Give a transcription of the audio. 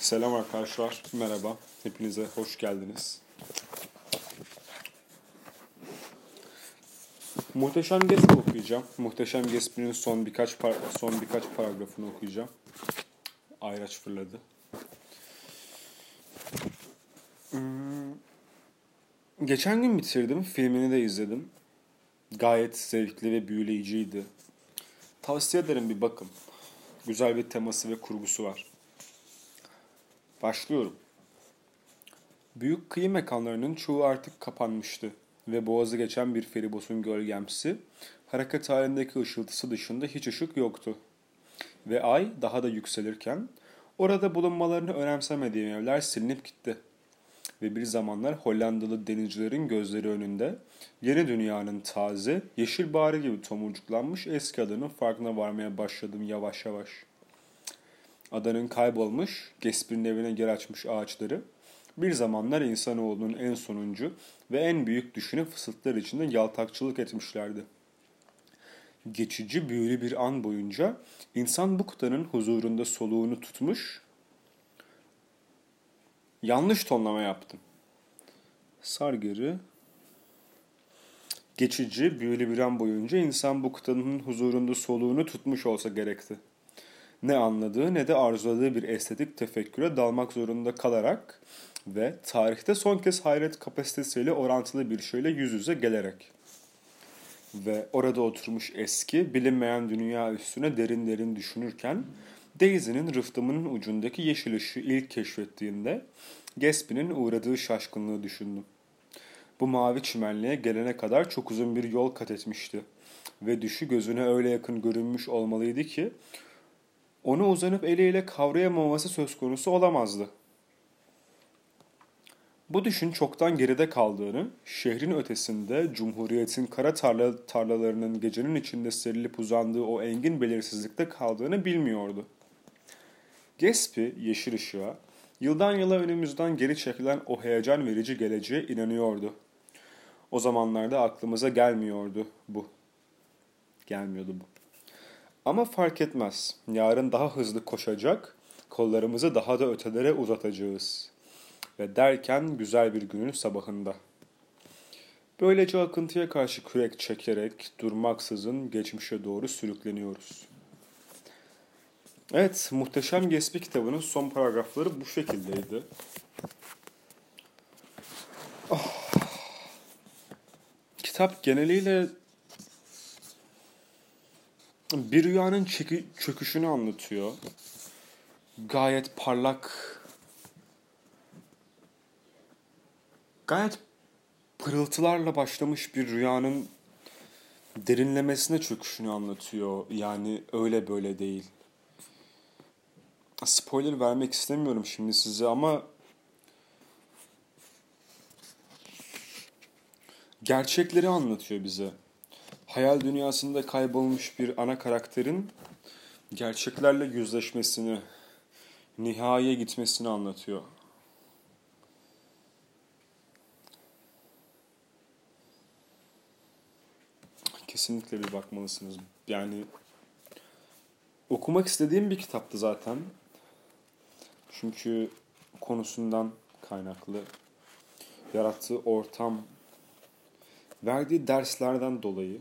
Selam arkadaşlar, merhaba. Hepinize hoş geldiniz. Muhteşem Gatsby okuyacağım. Muhteşem Gatsby'nin son birkaç par son birkaç paragrafını okuyacağım. Ayraç fırladı. Hmm. Geçen gün bitirdim, filmini de izledim. Gayet zevkli ve büyüleyiciydi. Tavsiye ederim bir bakın. Güzel bir teması ve kurgusu var. Başlıyorum. Büyük kıyı mekanlarının çoğu artık kapanmıştı ve boğazı geçen bir feribotun gölgemsi, hareket halindeki ışıltısı dışında hiç ışık yoktu. Ve ay daha da yükselirken, orada bulunmalarını önemsemediğim evler silinip gitti. Ve bir zamanlar Hollandalı denizcilerin gözleri önünde, yeni dünyanın taze, yeşil bari gibi tomurcuklanmış eski adının farkına varmaya başladım yavaş yavaş.'' Adanın kaybolmuş, Gesper'in evine yer açmış ağaçları, bir zamanlar insanoğlunun en sonuncu ve en büyük düşünü fısıltılar içinde yaltakçılık etmişlerdi. Geçici büyülü bir an boyunca insan bu kıtanın huzurunda soluğunu tutmuş, yanlış tonlama yaptım. Sargırı Geçici, büyülü bir an boyunca insan bu kıtanın huzurunda soluğunu tutmuş olsa gerekti ne anladığı ne de arzuladığı bir estetik tefekküre dalmak zorunda kalarak ve tarihte son kez hayret kapasitesiyle orantılı bir şeyle yüz yüze gelerek ve orada oturmuş eski bilinmeyen dünya üstüne derin derin düşünürken Daisy'nin rıhtımının ucundaki yeşil ışığı ilk keşfettiğinde Gatsby'nin uğradığı şaşkınlığı düşündüm. Bu mavi çimenliğe gelene kadar çok uzun bir yol kat etmişti ve düşü gözüne öyle yakın görünmüş olmalıydı ki onu uzanıp eliyle kavrayamaması söz konusu olamazdı. Bu düşün çoktan geride kaldığını, şehrin ötesinde Cumhuriyet'in kara tarla, tarlalarının gecenin içinde serilip uzandığı o engin belirsizlikte kaldığını bilmiyordu. Gatsby yeşil ışığa, yıldan yıla önümüzden geri çekilen o heyecan verici geleceğe inanıyordu. O zamanlarda aklımıza gelmiyordu bu. Gelmiyordu bu. Ama fark etmez. Yarın daha hızlı koşacak, kollarımızı daha da ötelere uzatacağız. Ve derken güzel bir günün sabahında. Böylece akıntıya karşı kürek çekerek durmaksızın geçmişe doğru sürükleniyoruz. Evet, Muhteşem Gatsby kitabının son paragrafları bu şekildeydi. Oh. Kitap geneliyle bir rüyanın çeki, çöküşünü anlatıyor. Gayet parlak, gayet pırıltılarla başlamış bir rüyanın derinlemesine çöküşünü anlatıyor. Yani öyle böyle değil. Spoiler vermek istemiyorum şimdi size ama gerçekleri anlatıyor bize hayal dünyasında kaybolmuş bir ana karakterin gerçeklerle yüzleşmesini, nihaiye gitmesini anlatıyor. Kesinlikle bir bakmalısınız. Yani okumak istediğim bir kitaptı zaten. Çünkü konusundan kaynaklı yarattığı ortam verdiği derslerden dolayı